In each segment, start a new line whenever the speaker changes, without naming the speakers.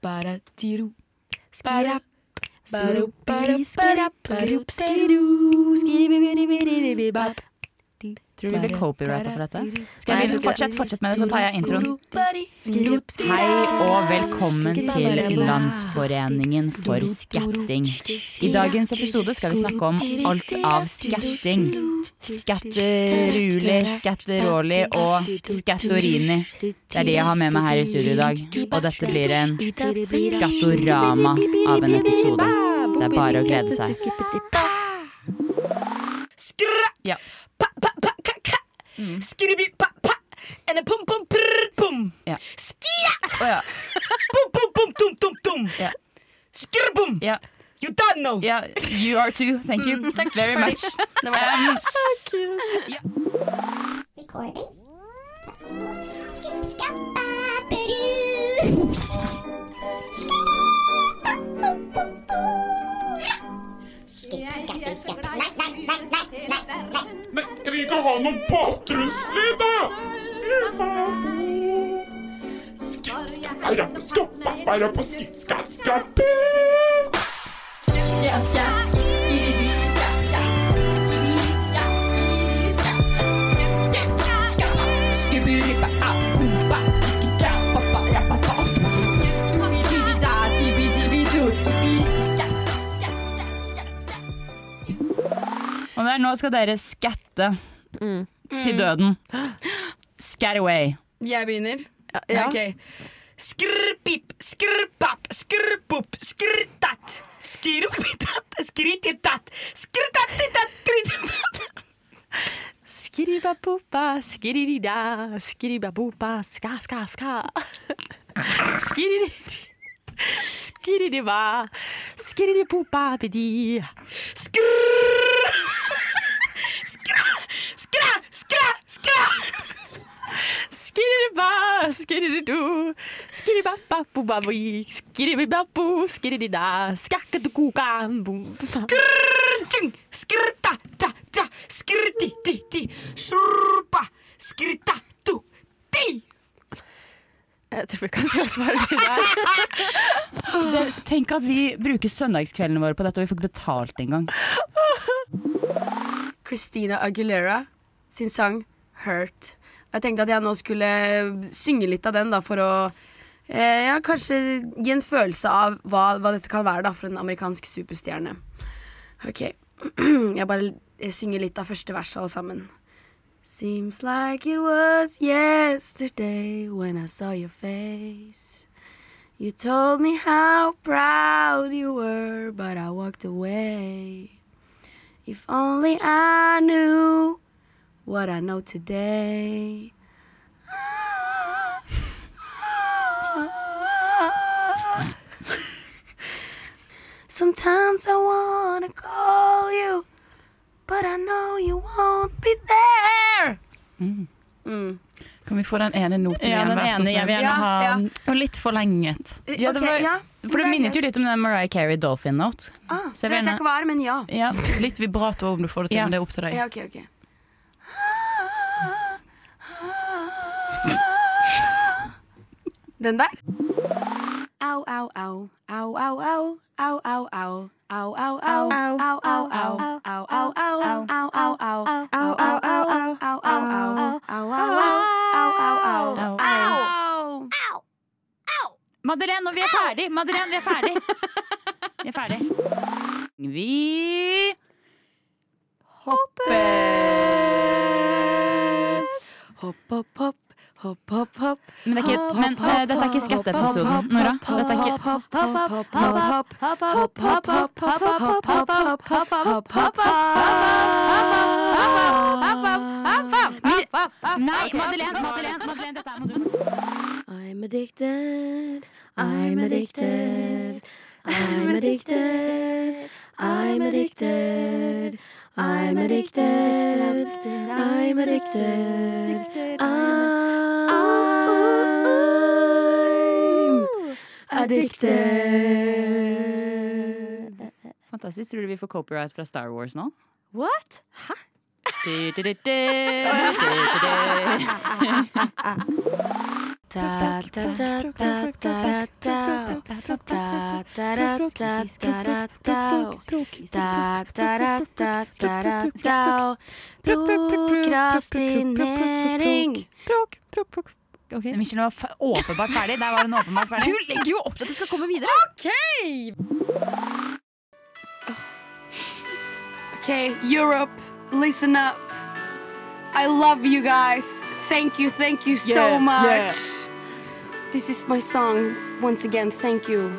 para
tiru,
skira,
para para para skira skira skira skira skira skira
Tror vi blir copyrighta for dette. Skal vi fortsette, fortsett med det, så tar jeg introen. Hei og velkommen til Landsforeningen for skatting. I dagens episode skal vi snakke om alt av skatting. Skatteruli, skatteroli og skattorini. Det er de jeg har med meg her i studio i dag. Og dette blir en skattorama av en episode. Det er bare å glede seg.
Know.
ja. You are too. Thank you very much. Um,
Recording. Skip, skap, baberu. Skip, skappe. Nei, nei, nei, nei, nei, nei.
Nei, jeg vil ikke ha noen bakgrunnslyd, da! Skip, skappa, rappe, skoppa, rappe, skip, skatt, skappe.
Og der, nå skal dere skatte til døden. Scat away.
Jeg begynner.
Ja.
Ok. Skrpip, skrpap, skrpup, skrtat. Skirupitatt, skrititatt, skritatittatt, skrititatt.
Skribapupa, skiririda, skribapupa, ska, ska, ska. Skiririd... Skiridiva, skiridipupa, pidi.
Skrrr! Skra, skra, skra, skra! Skiridiba, skirididu,
jeg tror vi kan si oss ferdig der.
Tenk at vi bruker søndagskveldene våre på dette, og vi får ikke betalt engang.
Christina Aguilera sin sang 'Hurt'. Jeg tenkte at jeg nå skulle synge litt av den da, for å eh, ja, kanskje gi en følelse av hva, hva dette kan være da, for en amerikansk superstjerne. Ok, jeg bare synger litt av første vers alle sammen. Seems like it was yesterday when I saw your face. You told me how proud you were, but I walked away. If only I knew what I know today. Sometimes I wanna call you, but I know you won't be there. Mm.
Kan vi få den ene noten
Ja,
igjen?
den ene jeg vil gjerne ha
ja.
Og litt forlenget.
Ja, det var. For det minnet jo litt om den Mariah Carey Dolphin Note.
Ah,
Så jeg
det vet jeg ikke hva er, men ja.
Ja.
Litt vibrato om du får det til,
Ja.
men det er opp til deg.
Ja, ok, ok. Den der. Au, au, au. Au, au, au. Au, au, au. Au, au, au. Au, au, au. Au, au, au. Au, au, au. Au, au, au. Au, au, au. Au, au, au. Au, au, au.
Madeleine, og vi er ferdig! Madeleine, vi er ferdig! Vi er ferdig. Vi hoppes.
Hopp, hopp, hopp. Hopp, hopp, hopp.
Men, det er ikke, men eh, dette er ikke skatteepisoden, Nora. Dette er ikke Nei, Madeleine, Madeleine, Madeleine, dette her må
I'm addicted, I'm addicted, I'm addicted, I'm addicted, I'm addicted, I'm addicted, I'm addicted.
Fantastisk. Tror du vi får copyright fra Star Wars nå?
What?
Hæ? du, du, du,
Prokrastinering.
Prok, prok, prok. Ok.
Michelle var noe åpenbart ferdig. Der var hun åpenbart ferdig.
Du legger jo opp til at det skal komme videre.
Ok! Ok, Europe, listen up. I love you guys. Thank you, thank you so
Yeah,
much. This is my song. Once again, thank you.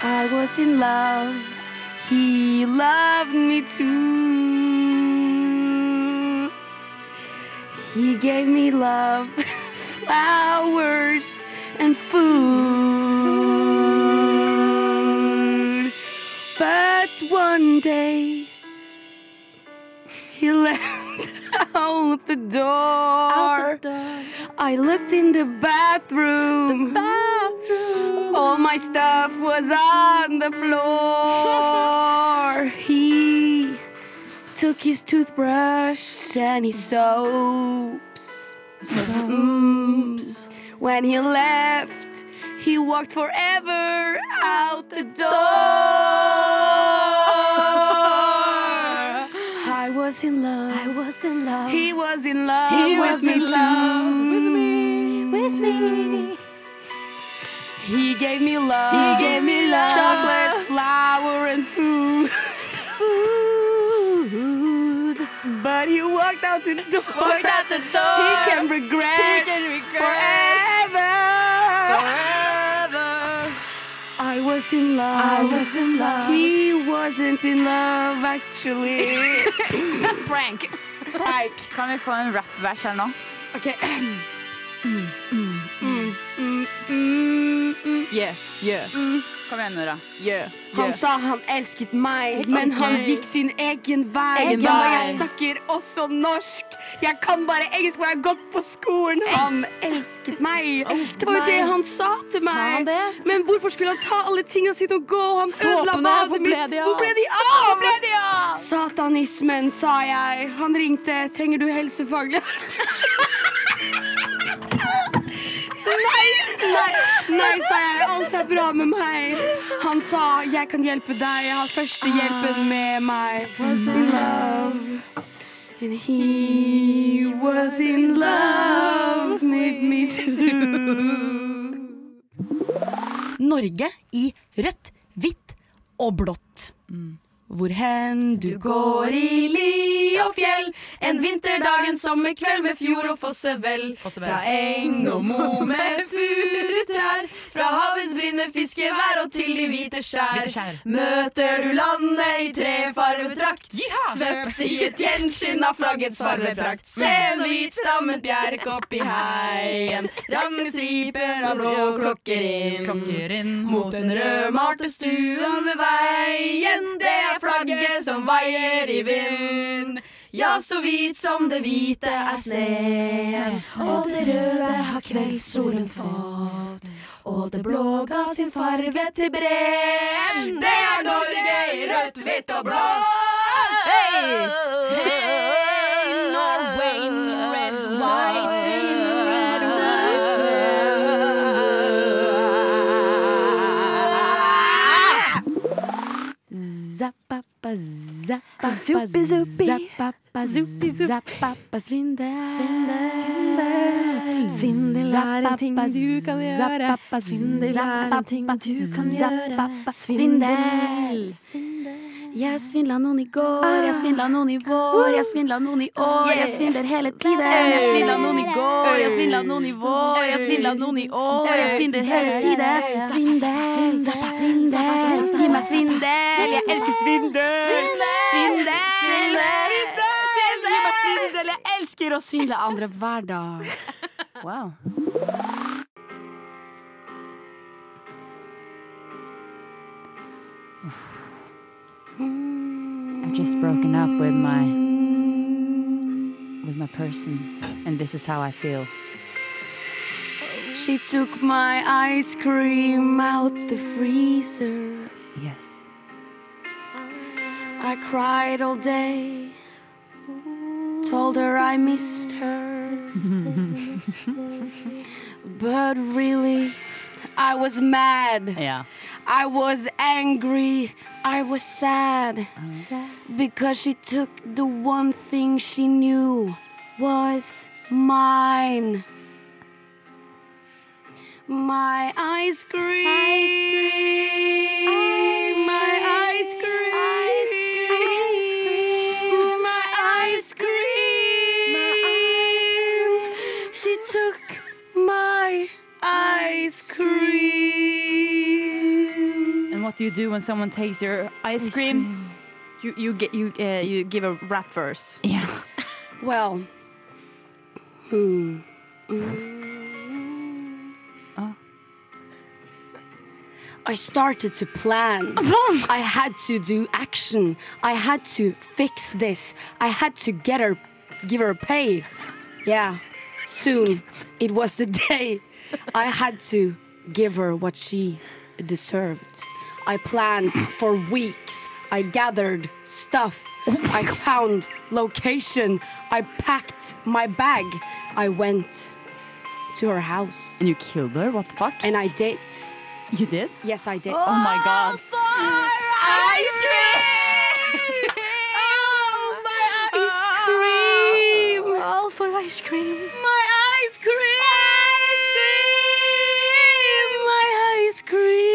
I was in love. He loved me too. He gave me love, flowers, and food. But one day, he left out the door. I looked in the bathroom. All my stuff was on the floor. he took his toothbrush and his soaps. Soaps. Mm. When he left, he walked forever out the door. Was in love. I was in love. He was in love
He
with
was
me
in
too.
love with
me. With me. He gave me love.
He gave me love.
Chocolate, flour, and food. Food. But he walked out the door.
Walked out the door.
He can regret.
He can regret.
Forever.
Forever.
I was in love.
I was in love.
He wasn't in love, actually.
Prank.
Prank.
Kan vi få en rap-vers her nå?
Okay.
Yeah, yeah,
Kom igjen, Nora.
yeah.
Han sa han elsket meg, men han gikk sin egen vei.
Egen
ja,
vei.
jeg snakker også norsk. Jeg kan bare engelsk, for jeg har gått på skolen. Han elsket meg. Det var jo det han sa til
Sa han
meg.
det?
Men hvorfor skulle han ta alle tingene sine og gå? Han ødela badet mitt. Hvor ble de av? Hvor ble de av? Satanismen, sa jeg. Han ringte. Trenger du helsefaglig Nei, nei, nei, sa jeg. Alt er bra med meg. Han sa jeg kan hjelpe deg. Jeg har førstehjelpen med meg. Was in love. And he was in love with me too.
Norge i rødt, hvitt og blått. Hvor hen du går i li og fjell, en vinterdag, en sommerkveld med fjord og fossevell. Fra eng og mo med furutrær, fra havets brinn med fiskevær og til de hvite skjær. Møter du landet i trefarvet drakt, svøpt i et gjenskinn av flaggets farveprakt. Se en hvitstammet bjerk oppi heien, Rangstriper av blå klokker inn. Mot den rødmalte stuen ved veien. Det er flagget som vaier i vind. Ja, så hvit som det hvite er sne. Og det røde har kveldssolen fått. Og det blå ga sin farve til brenn. Det er Norge i rødt, hvitt og blått. Hey! Hey,
zappappa,
Zuppi, zuppi.
zappappa,
Zuppi,
zappappa, svindel.
Svindel. Svindel er en ting du kan gjøre. Svindel er en ting du kan gjøre.
Svindel.
Svindel.
Jeg svindla noen i går, jeg svindla noen i vår, jeg svindla noen i år, jeg svindler hele tiden. Jeg svindla noen i går, jeg svindla noen i vår, jeg svindla noen i år, jeg svindler hele tiden. Svindel, svindel, gi meg svindel, jeg elsker svindel. Svindel, svindel, svindel, gi meg svindel, jeg elsker å svindle andre hver dag.
Wow. I've just broken up with my with my person, and this is how I feel.
She took my ice cream out the freezer.
Yes.
I cried all day. told her I missed her. but really, I was mad.
Ja.
I was angry. I was sad. Uh-huh. Because she took the one thing she knew was mine. My ice cream. Ice cream. My
what do you do when someone takes your ice cream?
You, you, get, you, uh, you give a rap verse.
Ja.
Well, hmm. I started to plan. I had to do action. I had to fix this. I had to get her, give her pay. Yeah, soon it was the day. I had to give her what she deserved. I planned for weeks. I gathered stuff. I found location. I packed my bag. I went to her house.
And you killed her? What the fuck?
And I did.
you did?
Yes, I did.
Oh my god.
Ice cream! Oh, my oh. ice cream!
All for ice cream.
My ice cream! ice cream! My ice cream!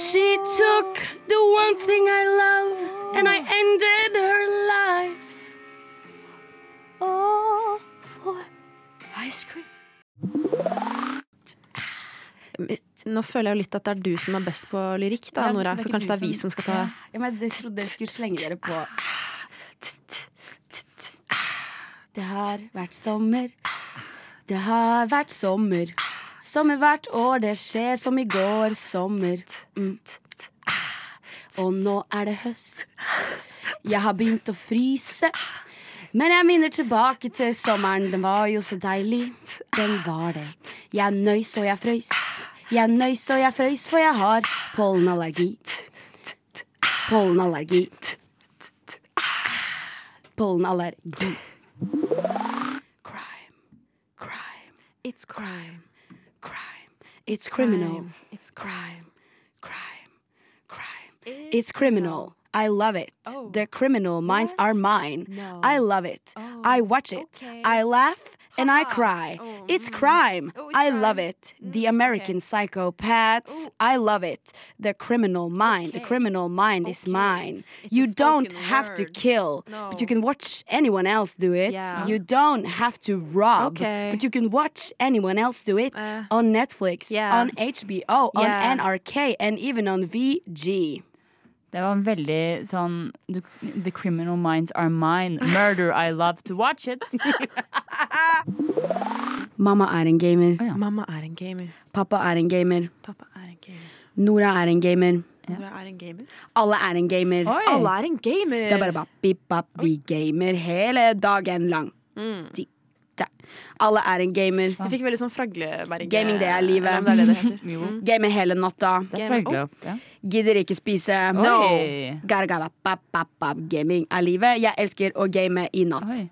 She took the one thing I love and I ended her life. All for ice cream.
Nå føler jeg jo litt at det er du som er best på lyrikk, da, Nora. Så kanskje det er vi som skal ta
Ja, men Jeg trodde jeg skulle slenge dere på Det har vært sommer. Det har vært sommer. Sommer hvert år, det skjer som i går sommer. Mm. Og nå er det høst. Jeg har begynt å fryse. Men jeg minner tilbake til sommeren. Den var jo så deilig. Den var det. Jeg nøys og jeg frøys. Jeg nøys og jeg frøys, for jeg har pollenallergi. Pollenallergi. Pollenallergi. Crime. Crime.
It's crime.
Crime. It's criminal.
It's
Crime. Crime. Crime. It's criminal. I love it.
Oh.
The criminal minds are mine.
No.
I love it.
Oh,
I watch it.
okay.
I laugh and I cry.
Oh,
It's
mm.
crime.
Oh, it's
I love
crime.
it. The
Mm,
American psychopaths.
Oh.
I love it. The criminal mind. The criminal mind is mine.
It's
you don't
spoken
have to kill,
No.
but you can watch anyone else do it.
Yeah.
You don't have to rob,
Okay.
but you can watch anyone else do it
Uh,
on Netflix,
yeah.
on HBO, on
Yeah.
NRK, and even on VG.
Det var veldig sånn the, the criminal minds are mine. Murder, I love to watch it.
Mamma er en gamer.
ja.
Mamma er en gamer.
Pappa er en gamer.
Pappa er en gamer.
Nora er en gamer.
Nora er en gamer.
Alle er en gamer.
Oi.
Alle er en gamer!
Det er bare bap, bip, bap. Vi gamer hele dagen lang.
Mm.
Ti, ta. Alle er en gamer.
Jeg fikk veldig sånn fragleberg
Gaming, det er livet.
Game det er det det heter.
Jo.
Mm.
Gamer hele natta.
Det
Game-
følgelig. Ja.
Gidder ikke spise.
Oi.
Gara, gara, bap, bap, bap. Gaming er livet. Jeg elsker å game i natt.
Oi.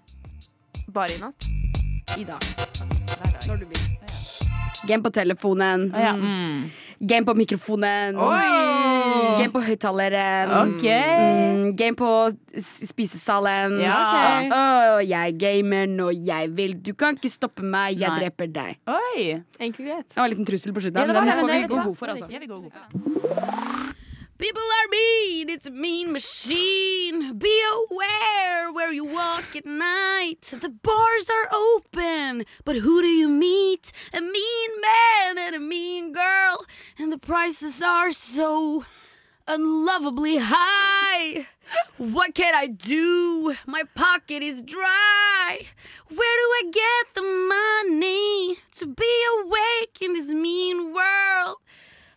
Bare i natt.
I dag. Game på telefonen.
Ja. Mm.
Game på mikrofonen.
Oi!
Game på høyttaleren.
Ok.
Mm, game på spisesalen.
Ja.
okay.
oh, jeg gamer når jeg vil. Du kan ikke stoppe meg. Jeg
Nei.
dreper deg.
Oi.
Enkelt greit.
Det var en liten trussel på slutten,
Ja,
men den
det,
får vi gå god for. Altså. People are mean, it's a mean machine. Be aware where you walk at night. The bars are open, but who do you meet? A mean man and a mean girl, and the prices are so unlovably high. What can I do? My pocket is dry. Where do I get the money to be awake in this mean world?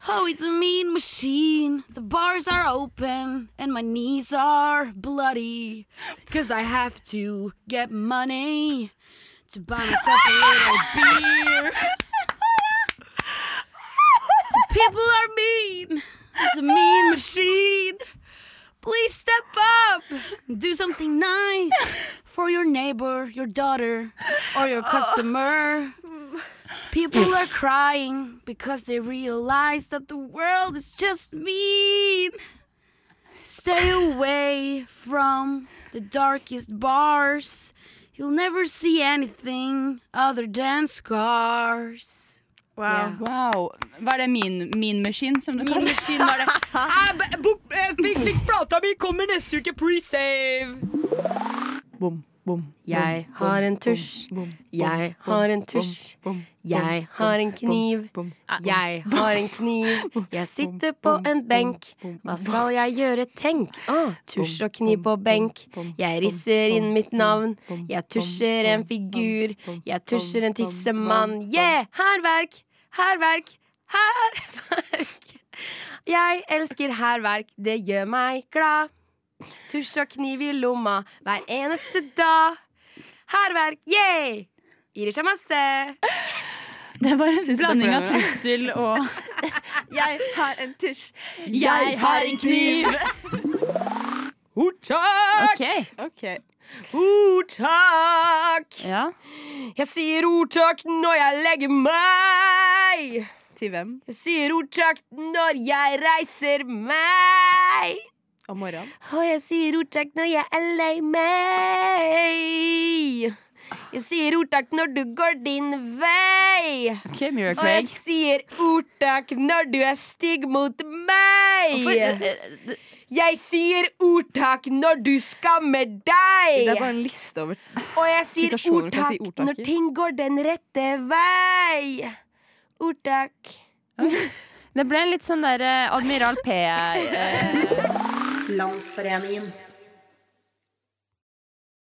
Oh, it's a mean machine. The bars are open and my knees are bloody. Cause I have to get money to buy myself a little beer. So people are mean. It's a mean machine.
Please step up! Do something nice for your neighbor, your daughter, or your oh. customer. People are crying because they realize that the world is just mean. Stay away from the darkest bars. You'll never see anything other than scars.
Wow.
Wow. Var det min, min machine, som du
Min
kaller det?
maskin var det.
Fiksplata mi kommer neste uke, pre-save!
Bom, bom.
Jeg har en tusj. Jeg har en tusj. Jeg har en kniv. Jeg har en kniv. Jeg sitter på en benk. Hva skal jeg gjøre, tenk? Å, tusj og kniv på benk. Jeg risser inn mitt navn. Jeg tusjer en figur. Jeg tusjer en tissemann. Yeah! Hærverk! Hærverk! Hærverk! Jeg elsker hærverk. Det gjør meg glad. Tusj og kniv i lomma hver eneste dag. Hærverk, yeah! Gir seg masse.
Det var en blanding av trussel og
Jeg har en tusj.
Jeg har en kniv!
Ordtak!
Okay.
Okay.
Ordtak!
Ja.
Jeg sier ordtak når jeg legger meg.
Til hvem?
Jeg sier ordtak når jeg reiser meg.
Om morgenen?
Og jeg sier ordtak når jeg er lei meg. Jeg sier ordtak når du går din vei.
Okay,
Og jeg sier ordtak når du er stygg mot meg. Jeg sier ordtak når du skammer
Det er bare en liste over
Og jeg sier
ordtak, si
ordtak når ting går den rette vei. Ordtak.
Det ble en litt sånn der eh, Admiral P. eh,
Landsforeningen.